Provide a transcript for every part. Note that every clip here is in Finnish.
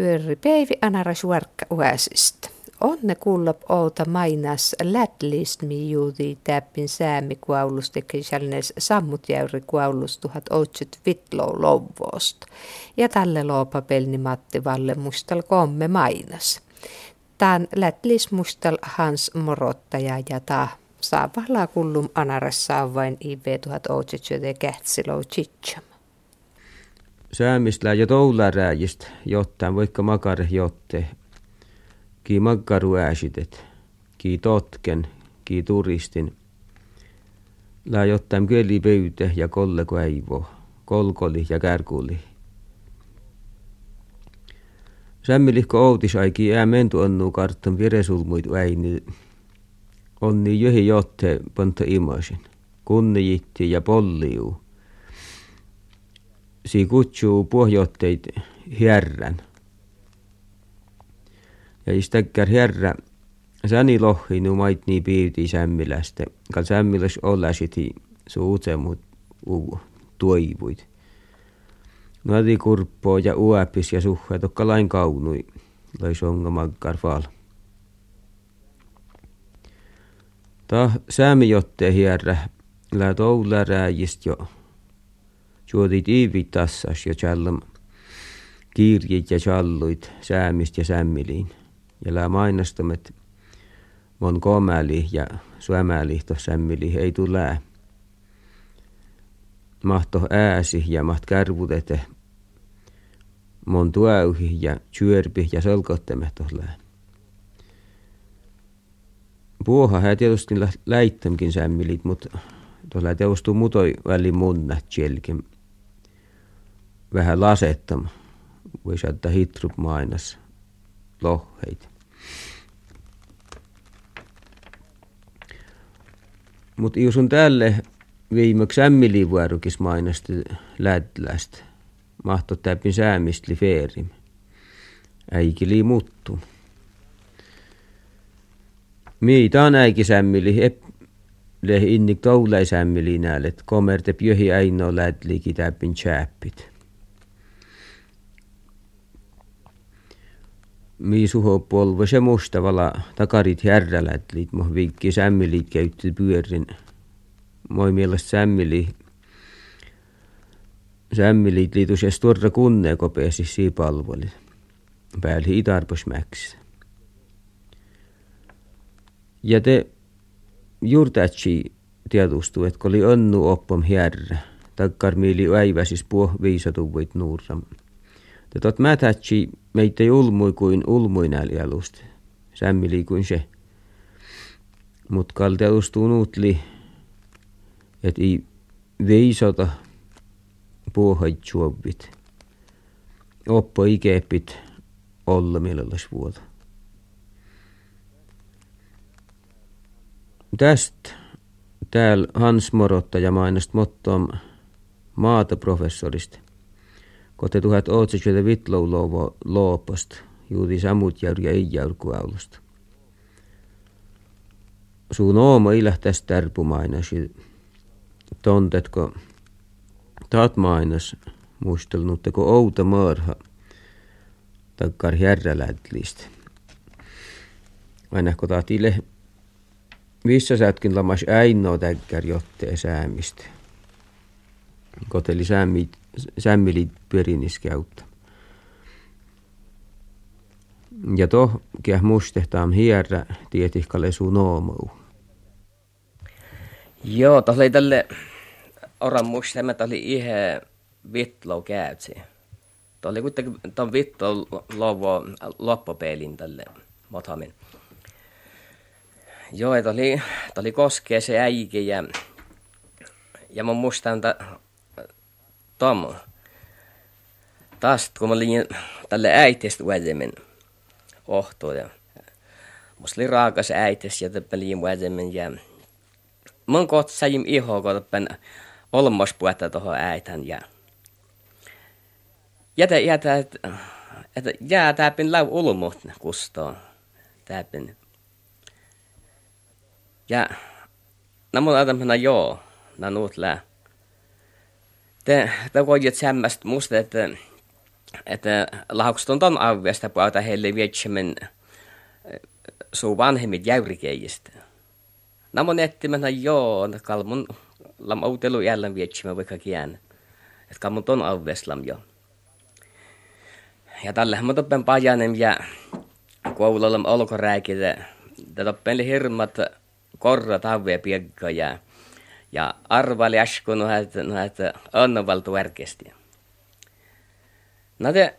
pyöri päivi anara suorkka uäsistä. Onne kuullop outa mainas lätlistmi juudi täppin säämi kuaulus teki sellaines sammutjäyri kuaulus tuhat outset vitlo louvoost. Ja tälle loopa pelni Matti Valle mustal komme mainas. Tän lätlis mustal Hans Morottaja ja ta saavalla kullum anarassa vain IV tuhat outset jote kähtsilou chitsam. Säämistä ja toulärääjistä, jotta vaikka makare jotte ki maggaru ääsitet, ki totken, ki turistin. Lää jotain kyeli pöyte ja kolleko äivo, kolkoli ja kärkuli. Sämmilihko outis aiki ää mentu onnu kartton viresulmuit väini. Onni johi jotte ponta imasin. Kunnijitti ja polliu. Si kutsuu pohjotteit hierrän ja istäkkär herra, säni lohhi nu mait nii piirti sämmilästä, kal sämmiläs olla siti suutsemut u toivuid. Nadi kurppo ja uäpis ja suhe tokka lain kaunui, lai songa maggar. Ta säämi jotte hierrä, lää toula rääjist jo. Juodit iivit tassas ja challam kiirjit ja challuit säämist ja sämmiliin ja lää mainostamet mon komäli ja syömäli sämmili ei tule. Mahto ääsi ja maht kärvutete mon tuäyhi ja syörpi ja solkotteme tohlää. Puoha hän tietysti läittämkin sämmilit, mutta tuolla teostuu mutoi väli munna tjelkin. Vähän lasettam. Voisi ottaa hitrup mainas lohheita. Mutta jos on tälle viimeksi ämmilivuorukis mainasti lätlästä, mahto täpin säämistli feerim. Äikili muttu. Miitä on äiki sämmili, ep, le innik toulai sämmili näälet, komerte pjöhi äino lätliiki täpin chäppit. Mi suhopolva se mustavala takarit härrälätlit, mo viikki sämmilit käytti pyörin. Moi mielestä sämmili, sämmilit liitus ja turra kunne kopeesi siipalvoli. Pääli itarpos mäksi. Ja te juurtätsi tiedustuu, että oli onnu oppom härrä. Takkar miili äiväsis puh viisatuvuit nuurram. Te tot mätätsi meitä ulmui kuin ulmui näli. Sämmili kuin se. Mut kalteustuu nuutli, et ei veisota puohait juovit. Oppo ikepit olla millallas vuoda. Tästä täällä Hans Morottaja mainast mottom maata professorista 2008 loopast juuri samuti järgi ei jälgu aulust. Suun ooma ei lähtäs tärpumainas tondetko taatmainas muistelnutteko outa mõõrha takkar järjelätlist. Aina kun taatille missä sätkin lamas äinno täkkär jotte säämistä. Koteli säämit sämmilit pyöriniskäyttä. Ja toh käh mustehtaam hierä tietihkalle sun noomuu. Joo, tuossa oli tälle oran mustemme, oli ihan vitlo käytsi. Tuo oli kuitenkin tuon vitlo lovo loppupelin tälle motamin. Joo, että oli, oli koskee se äikin ja, ja mun muistan, Tom. Taas kun mä olin tälle äitistä vähemmän ohtoa ja musta oli raakas äitis ja täppelin vähemmän ja mun kohta sain iho, kun täppän olmospuetta tuohon äitän ja jätä jätä, että jää täppin lau ulmut kustoon täppin. Ja nämä mun ajatelmana joo, nämä nuut lää te, te koijat sämmästä musta, että että laukstun ton avvesta puhuta heille vietsemän suu vanhemmit jäyrikeijistä. Nämä nettimänä joo, kalmun lam autelu jälleen vietsemä vaikka kiän. Että kalmun ton avveslam jo. Ja tällä mä toppen pajanem ja koululla olkoräikitä. Toppen hirmat korra avvea piekka ja, arvali äsken nohat, nohat annavaltu värkesti. No te,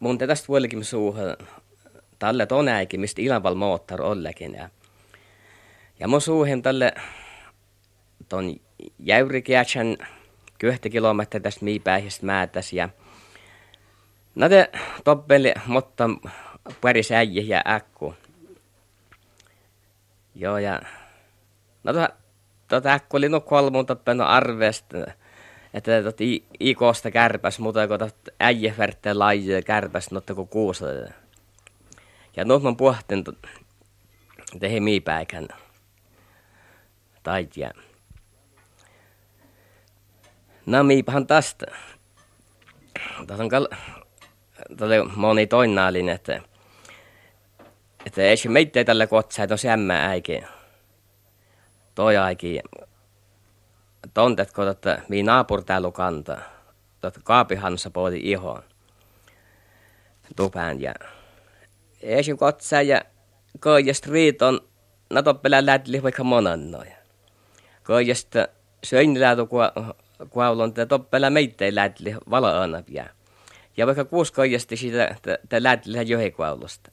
mun tästä vuolikin suuhun tälle tonäikin, mistä ilmanval moottor ollekin. Ja, ja mun suuhin tälle ton jäyrikiätsän kyhtä kilometriä tästä miipäihistä määtäs ja no te toppeli mutta äijä ja äkku. Joo ja no tuota, tuota äkku oli no kolmun toppenu arvesta että tot i, i koosta kärpäs, mutta kun tot äijä värttää laajia kärpäs, notta kun kuusa. Ja nyt mä puhtin tehdä miipäikän taitia. No miipahan tästä. Tässä on kal... Moni toinnaallinen, että että ei se meitä tällä kotsaa, että on sämmää äikin. Toi äikin tontetko, että mi naapur täällä kanta. Että kaapihansa pooti ihoon. Tupään ja esim kotsa ja koijast riiton na toppelä lätli vaikka monannoja. Koijast söin lätu kuaulon te toppelä meittei lätli vala anapia. Ja vaikka kuusi koijasti sitä te lätli johikuaulosta.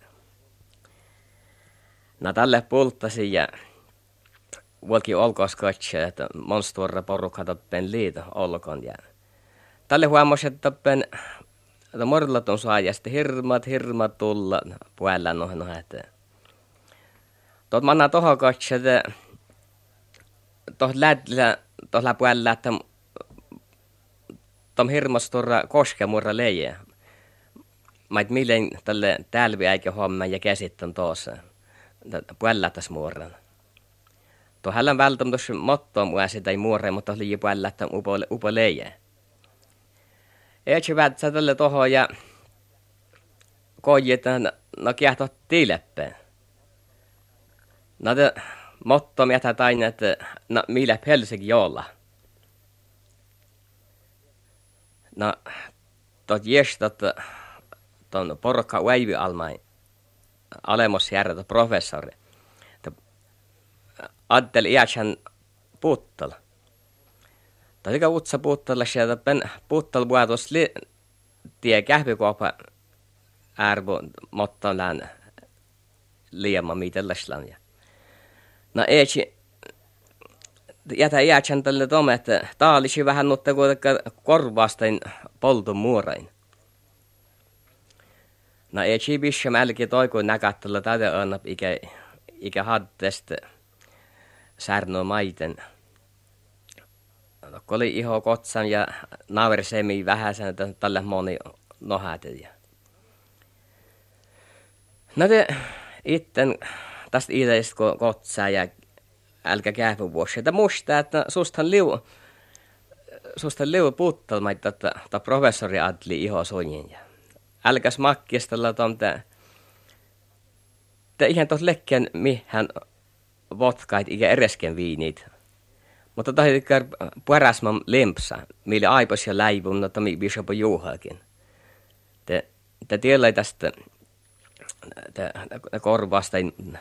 Na tälle pulttasi ja vuolki olkoos katse, että monstuorra porukka toppen liito olkoon ja tälle huomasi, että toppen että morlat on saajasta hirmat, hirmat tulla puolella noin noin, että tuot manna toho katse, että tuohon lätlä, tuohon puolella, että tuon hirmasturra koskemurra leijä. Mä et milleen tälle tälvi eikä homma ja käsittän tuossa. Puolella tässä Tuo hälän välttämättä tuossa mottoa mua sitä ei muore, mutta oli puolella, että upo, upo leijä. Eikö vätsä tälle toho ja koijetan no kiehto tiileppeen. No te motto mietä tain, että no millä Helsinki jolla. No tot jestot ton porukka väivi almain järjetä professori. Addel iätsän puuttala. Taliga utsa puuttalla sieltä pen puuttal vuotos li tie kähpikuopa ärbo mottan län liema mitelläslän. No echi jätä jäätsän tälle tome, että taalisi vähän nutte kuitenkaan korvaastain poltun muurain. No echi bisha mälki toiku näkättällä tätä annap ikä, ikä haddesta särno maiten oli iho kotsan ja naversemi vähäsen, että tälle moni nohätet. No te itten tästä ideistä kotsaa ja älkä käypä vuosi. Että muista, että sustahan liu, susta liu puuttelmaita, että, että professori adli iho soinin. Ja älkäs makkistella tuonta, te ihan tuossa lekkien mihän vodkait ikä eresken viinit. Mutta tahi kar parasman lempsa, millä aipas ja läivun, että mi bishop juuhakin. Te, te tiellä tästä te, te korvasta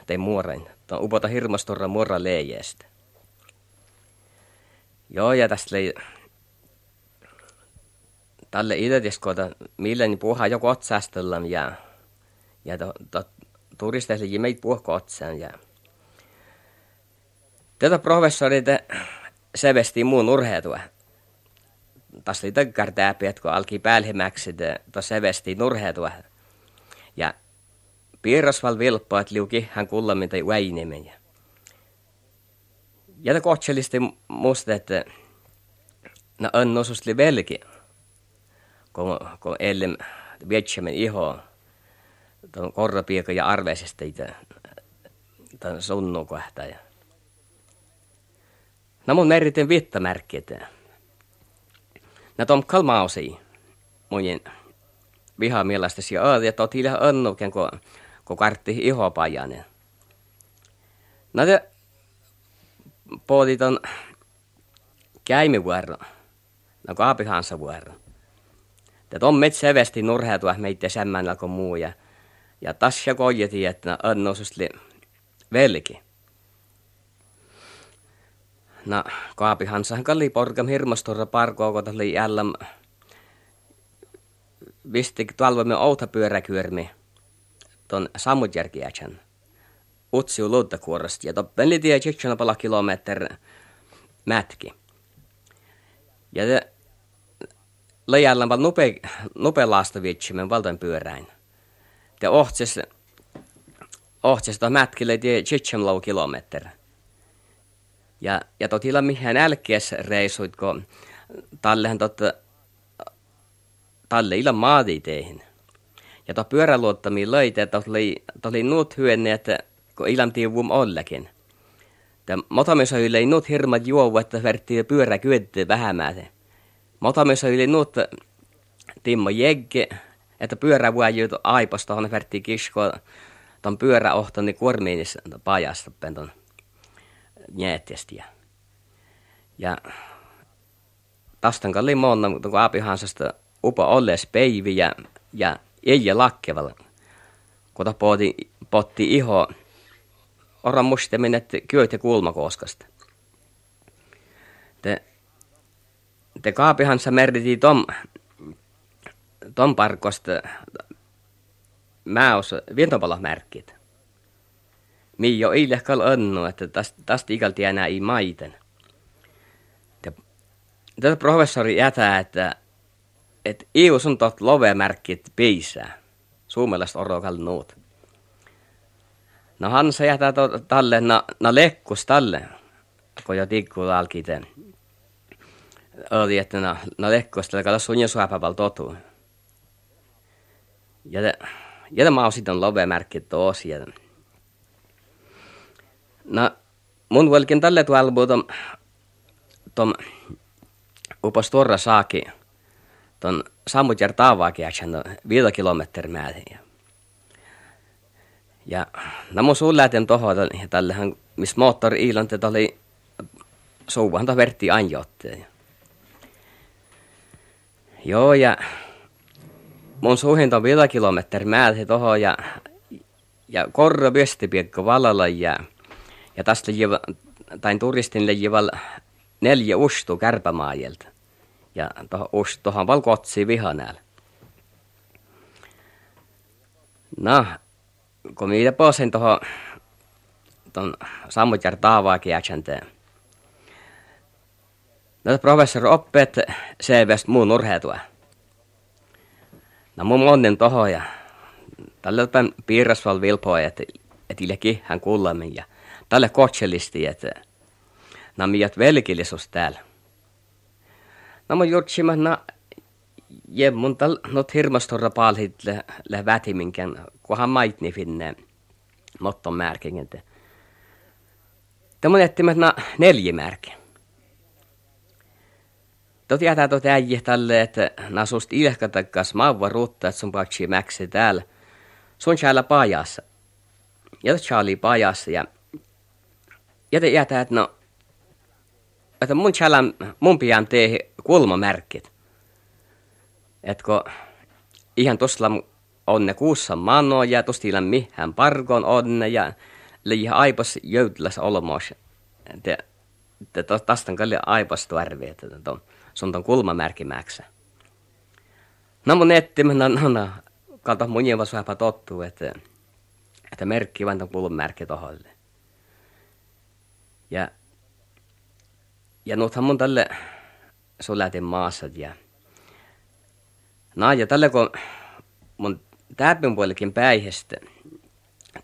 te muoren. Tämä upota hirmastorra muora leijestä. Joo, ja tästä lei, tälle idetiskoita, millä niin puhaa joko otsastellaan ja, ja to, to, turisteille meitä puhko otsaan ja Tätä professorit vesti muun urheitua. Tässä oli tökkärtääpi, että kun alki päälhimmäksi, se vesti urheitua. Ja piirrosval vilppo, että liuki hän kullammin tai väinimen. Ja te kohtselisti musta, että no on osusli velki, kun, kun ellem vietsämen iho, tuon korrapieka ja arveisesti tämän sunnu kohta. Ja No mun meritin vittämärkit. Nä tom kalmausi. monin vihamielasta ja öödi, että oot hiljaa önnuken, kun, kun kartti ihopajanen. Te pohdit on käimivuoro, no kaapihansa vuoro. Te on metsä nurheutua meitä semmän kuin muu ja, ja tässä kojeti, että önnosusli velki. No, kaapihansahan kalli porkam hirmastorra parkoa, kun oli jälleen vistik talvemme outa pyöräkyörmi ton sammutjärkiätsän utsiu luuttakuorosta ja toppen li tie pala kilometr mätki. Ja te lajalla vaan nope, nope laastavitsi valtan pyöräin. Te ohtses, ohtses mätkille tie lau kilometr. Ja, ja totilla mihän älkees reisuit, kun tallehan totta talle illa maadi teihin. Ja to pyöräluottamia löitä, että oli, oli nuut hyönne, että kun ilam tiivum ollekin. Tämä motamissa ei nuut hirmat juovu, että vertti pyörä kyetty vähämäätä. Motamissa yli nuut Timmo Jegge, että pyörä voi juutu aipasta, on vertti kisko ton pyörä ohtani kuormiinis pajasta penton njäätiestiä. Ja tästä kalli monna, kun aapihansasta upa olles peivi ja, ja ei lakkevalla. Kun potti, potti iho, oran musta menet kyöt ja kulmakoskasta. Te, te kaapihansa merditi tom, tom parkosta mä os vientopalohmärkit. Mi jo ei lehkal annu, että tästä täst ikalti enää ei maiten. Tätä professori jätää, että et EU on tot love-märkit piisää. Suomalaista orokal nuut. No han se jätä to, talle, na, na lekkus talle, kun jo tikku alkiten. Oli, että na, na lekkus talle, kato sunja suopäpäl totu. Ja, ja mä oon sitten love-märkit tosiaan. No, mun velken tälle tuolla tom, tom upas tuorra saaki, ton sammutjär taavaakin no viida kilometri määrin. Ja, ja no mun suun lähten tohon, tällähän, missä moottori iilante, oli suuvahan ta vertti anjotteen. Joo, ja mun suuhin ton viida kilometri määrin tohon, ja, ja korro viesti piekko valalla, ja, ja tästä jiva, tain turistin lejival neljä ustu kärpämaajelta ja tuohon valkotsi vihanäällä. No, kun minä posin tuohon tuon sammutjär taavaakin jäksänteen. No, professori oppeet selvästi muun urheitua. No mun onnen tohon ja tällä päin piirrasval vilpoa, että et illekin hän kuulemin ja tälle kotselisti, että nämä miät velkillisuus täällä. No mä jutsima na je mun tal not hirmastorra palhit le, le vätiminkän, kunhan maitni finne motton märkingen. Tämä on na neljä märki. Tot jätä tot äijä tälle, että nasust ilkatakas maava ruutta, että sun patsi mäksi täällä. Sun täällä pajassa. Ja Charlie pajassa ja ja te jätä, että no että mun chalan, mun pian tee kulmamärkit. Kun ihan tuossa on ne kuussa mano ja tuossa mihän parkon on ja liian aipas jöydläs olmos. Te, te tästä on kalli aipas tuarvi, että ton, se on ton kulmamärkimäksä. No mun netti, no, no, no, kalta mun suhapa tottuu, että, että merkki vain ton kulmamärki toholle. Ja ja nuuthan mun tälle sulätin maassa ja No ja tälle kun mun täppin puolikin päihestä,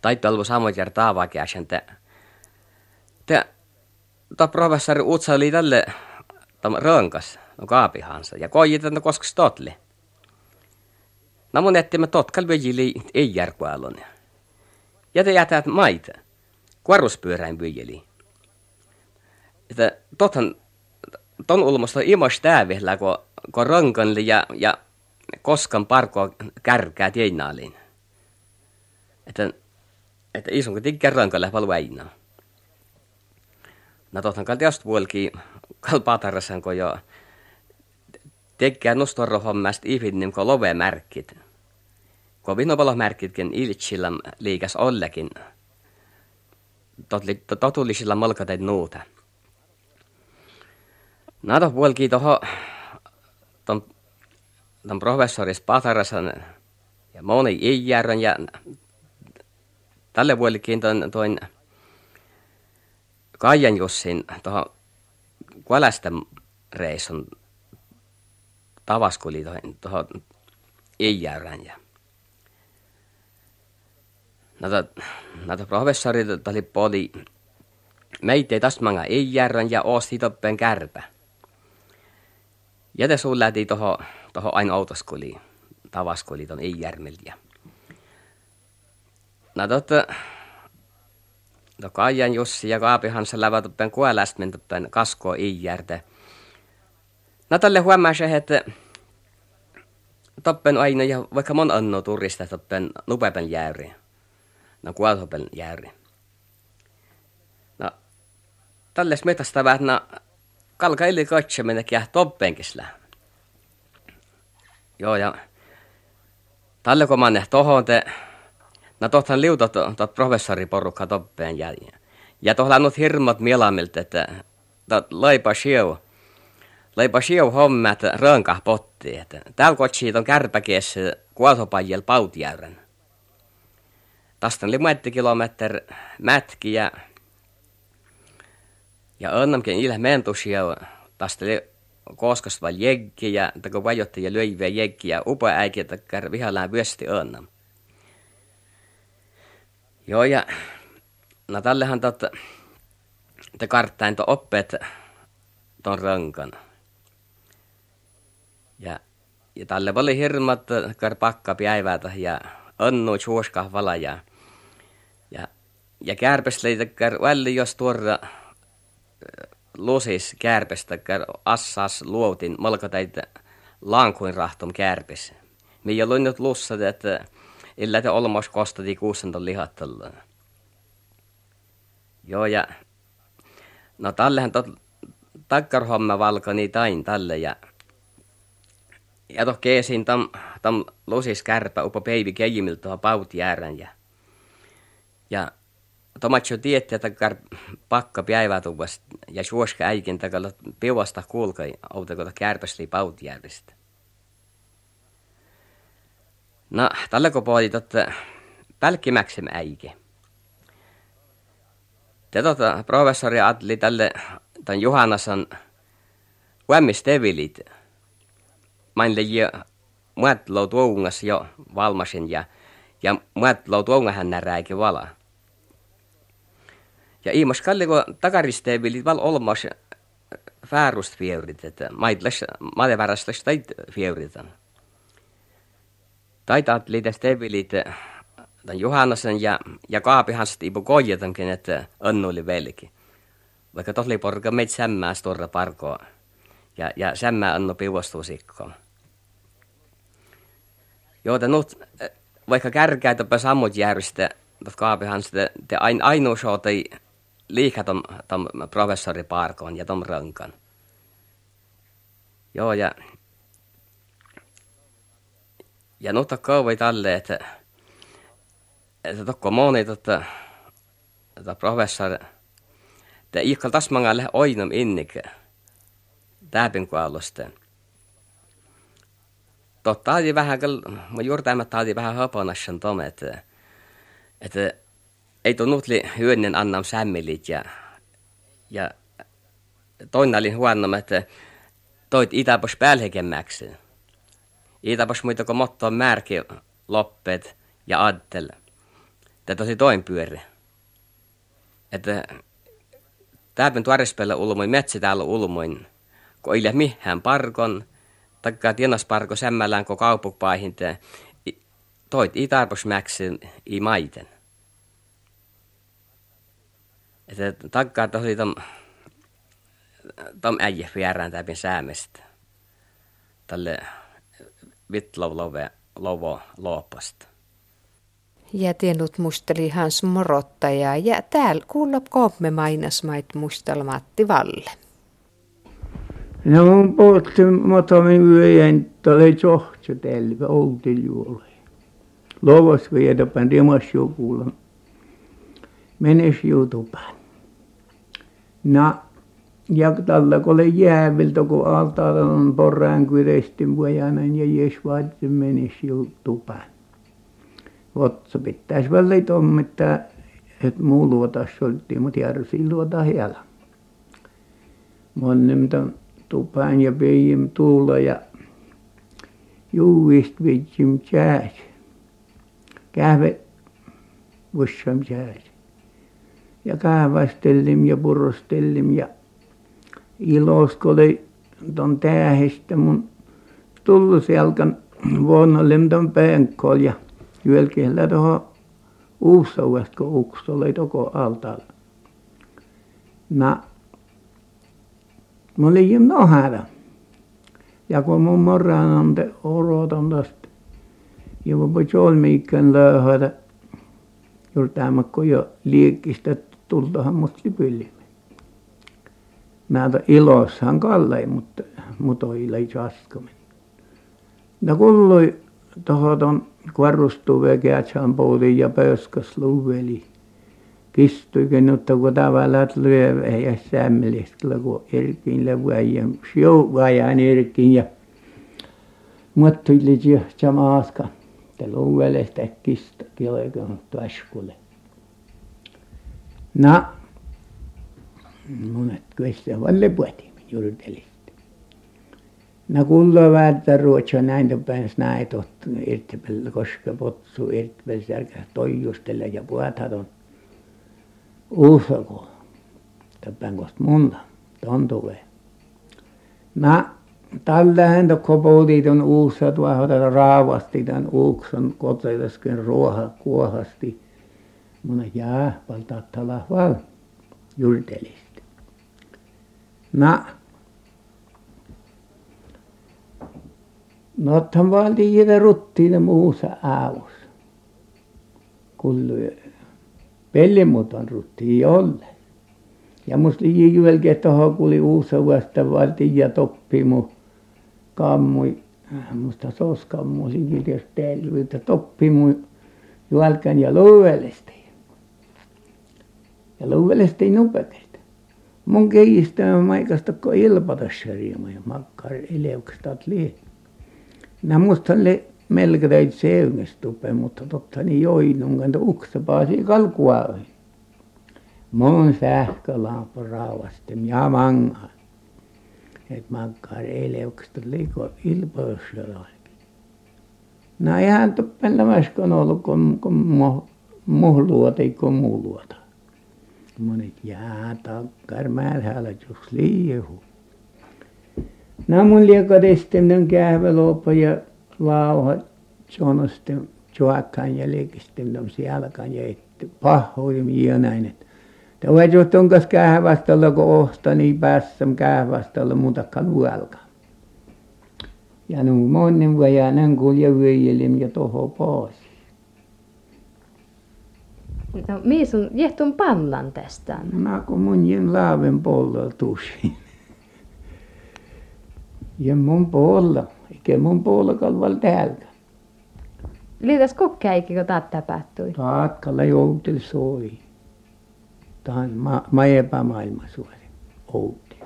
taittu alvu samoin jär taavaakin äsken, te, te, ta professori Utsa oli tälle tam rönkas, no kaapihansa, ja kojit, että no koska stotli. No mun etti me totkal vyjili ei järkualun. Ja te jätät maita, kuoruspyöräin vyjili että tothan ton ulmasta imas täävillä, kun, kun rankanli ja, ja koskaan parkoa kärkää tieinaalin. Että, että isun kun kerran kun lähtee väinaa. No tohtan kalti just vuolki kalpaatarrasan kun jo tekee nostorohommasta ihminen kun love märkit. Kun vinopalo märkitkin iltsillä liikas ollekin. Totullisilla molkateet nuuta. Nato vuolki toho ton, ton professori Spatarasan ja moni Ijärön ja tälle vuolikin ton, toin Kaijan Jussin tuohon Kuolästä reissun tavaskuli tuohon, Ijärön ja Näitä, näitä professorit oli poli meitä ei tästä manga Ijärön ja osti toppen kärpä. Ja te sun lähti toho, toho aina autoskuli, tavaskuli ton Ijärmiltä. No totta, to Kaijan Jussi ja Kaapihansa lävä toppen kuolästmen toppen kasko Ijärte. No tälle huomaa että toppen aina ja vaikka mon anno turista toppen nupepen jääri. No kuolhopen jääri. No tälle metasta vähän kalka illi katseminen ja toppenkisla. Joo, ja tälle kun mä tohon te, no tohtan liutot tot professoriporukka toppeen ja, ja tohla nyt hirmat mielamilta, että tot laipa sieu, laipa sieu hommat rönka potti, että täällä kotsi on kärpäkies kuolhopajil pautjäyrän. Tästä oli kilometri mätki ja ja onnamkin ilä mentusia tästä koskas val ja tako vajotti ja löiviä ja upa äikiä takkar vihallaan vyösti onnam. Joo ja no tällehän totta te karttain to oppeet ton rankan. Ja, ja tälle oli hirmat kar pakka päivätä ja onnu suoska vala ja ja ja kärpäs leitäkkär välli jos tuoda lusis kärpestä assas luotin malkatäitä lankuin rahtom kärpes. Minä luin nyt lussat, että illa te olmos kostati kuusenton lihattella. Joo ja no tallehan tot takkarhomma valkani tain tälle ja ja toh keesin tam, tam lusis kärpä upo peivi keijimiltä tuohon ja ja Tomatso tietää, että kar pakka päivätuvasta ja suoska äikin takalla piuvasta kuulkai autakota kärpäsli pautjärjestä. No, tällä kun puhutit, että pälkkimäksem äike. Te tota, professori Atli tälle tämän Juhannasan uemmistevilit. Mainle jo muat loutuungas jo valmasin ja ja muat loutuungahan näräikin valaa. Ja iimas kalliko takaristeen vilit val olmas väärust fievrit, että maitlas, madevarastas tait fievritan. Taitaat liitäs tevilit tämän Juhannasen ja, ja Kaapihasta ipu koijatankin, että Annu oli velki. Vaikka tohli porka meitä sämmää storra parkoa. Ja, ja sämmää Annu piuvastuu sikkoon. Joota nyt, vaikka kärkää tapa sammut järjestä, Kaapihasta, te ain, ainoa shootai liikaa tom, tom professori Parkoon ja tom Rönkan. Joo, ja, ja nyt kauvai tälle, että, että tokko moni tota, tota professori, että iikal tasmangalle oinam innik täpin kualusten. Totta vähän, mä juuri tämä vähän höponassan tome, että, että ei tuon nutli hyönnen annam sämmilit ja, ja toinen oli huono, että toit itäpos päälhekemmäksi. Itäpos muita kuin motto märki loppeet ja adtel. Tämä tosi toin pyöri. Että täpän tuorespellä ulmoin metsi täällä ulmoin, kun ei mihään parkon, takkaa tienas parko sämmällään kun kaupukpaihin, toit itäpos mäksi i maiten. Että takkaa tosi tom, tom äijä vierään täpin säämestä. Tälle vitlau love, lovo loopasta. Ja tienut musteli Hans Morottaja ja täällä kuulla koomme mainasmait mustal Matti Valle. No mun puhuttu motomin yöjen tole tjohtsu telve outil juole. Lovas viedapan rimas jokulan. Menes jutupan. Na, ja tällä jääviltä, kun altaalla on porraan kyrestin pojanan ja jes vaati menes jutupan. Otsa pitäisi väliin tommittaa, että muu luotas oltiin, mutta järsi luota hiellä. Monen tupaan ja peijim tuulla ja juuvist vitsim jääs. Kähve vussam jääs. Ja kahvastellim ja purrostellim ja ilos kun oli ton tähistä mun tullut selkan vuonnollim ton penkkool ja yölkihellä tuohon uussauvesta kun uksi oli toko altaalla. Na Mä olin nohara. Ja kun mun moraan ante orotan tästä. Ja mä jolmiikkän löyhätä. Jurtaamme kun jo tultahan mut lipylle. Näitä ilossahan kallei, mutta mutoilla ei saskamen. No kuului tohoton kvarrustuve käätsään poudin ja pöyskäs luveli kistuikin mutta kun tavallaan lyö ja sämmellistä kun erkin levuajan sjou vajan erkin ja muottili ja samaaska te luvelestä kista kielekön taskulle monet kyllä vain lepuatimme jurtelista no kuuluu vääntää ruotsia näin päin näin tohti irtipel koska potsu irtipel särkä toijustella ja puhataton uusako tappankosta monta tontuvee na tällähän tokko poltit on uussa tuohon raavasti tämän uukson kotelasken ruoha kuohasti monet jää paltattala val jurtelista na no ottahan valtiin jive ruttiin muussa aavus kuului pellimuton rutti olla ja musta liki juvelki tuohon kuuli uussauvasta valtiin ja toppimu kammui musta sos kammo liki jos tervyyttä toppimu juolkan ja luvellesti ja luvellesti nupekelta mun keijistä maikasta kun ilpatossa riema ja makkar eleukset lie nä musta oli melko täytyi seungestuppe mutta totta niin joinun kanto ukse paasi kalkua ohi. Mun sähkölamppu raavasti ja manga et makkar eleukset liko ilpoissa no eihän toppen lämäskön ollut kun kun - muhluoti kun muu luota monet jää takkar märhäälä jos liehu. No mun liekon testin kähveloppa ja lauhat jonosten joakan ja lekisten dom sialkan ja että pahoin ja näin että tämä on kas kähväställä kun ohtani päässä kähväställä muutakaan luelka ja nu monen vuoden kulje vyöjelim ja toho pois no mies on jehtun pallan tästä no kun mun jen laaven pollo tusin ja mun polla eikä mun polla kalval täältä Liitäs kokkäikki, kun taat tapahtui? Taatkalla joutel soi. Tahan ma, majepa maailma suori. Outi.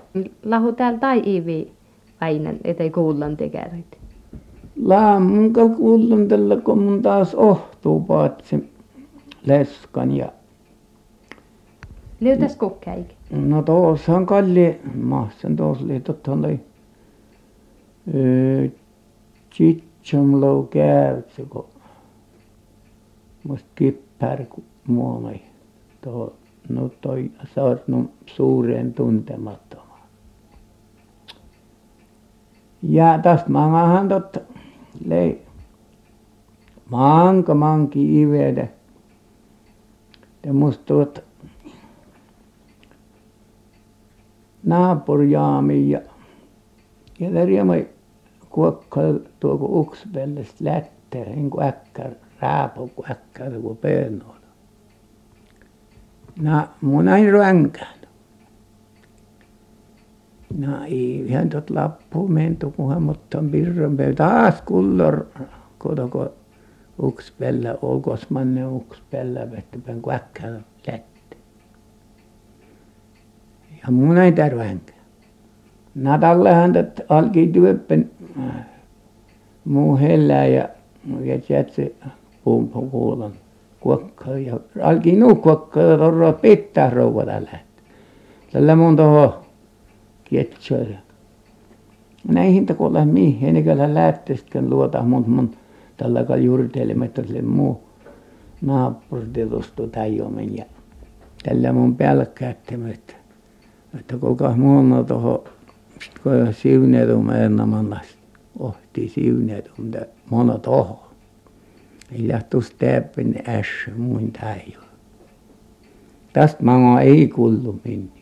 Lahu täällä tai ivi väinän, ettei kuullan tekärit. Laamunka kuullan tällä, kun mun taas ohtuu paatsi leskan ja... Liitäs kokkäikki? No tuossa on kalli, mahsen tuossa oli, totta oli... Öö, Chitsomlou käytsä, kun musta kippär muonai tuohon no toi sornut suureen tuntemattomaan ja tästä mangahan totta lei manka manki ivetä ja musta tuota naapuri Jaami ja ja riemai kuokkaa tuoko uksipellistä lähtee niin kuin äkkär raapoo kun äkkär kun pöönoolla na mun näin rönkään na ihan tuota lappua menty kunhan mutta pirran - taas kullor kotoko uksipellä olkosmanne uksipellä vettepän kun äkkär lähtee ja mun näin tärvänkään Natallehan tätä alkoi työppen muu hellää ja ja jätsi pumpun kuulan kuokkaa ja alkoi nuo kuokkaa ja torra pitää rouvata lähteä tällä mun toho kietsoo ja näihin kun lähde mihin eikä lähtisikään luota mutta mun tällä kalella juurtelemättä että sille muu naapurit tuosta Taijuomen ja tällä mun pelkäättem että että kukas muu toho sitten kun siuneeton Meernamannassa ohti siuneeton mitä mona toho ei tuosta täältä ässä muin Taijuaan tästä manoa ei kuulu minnekään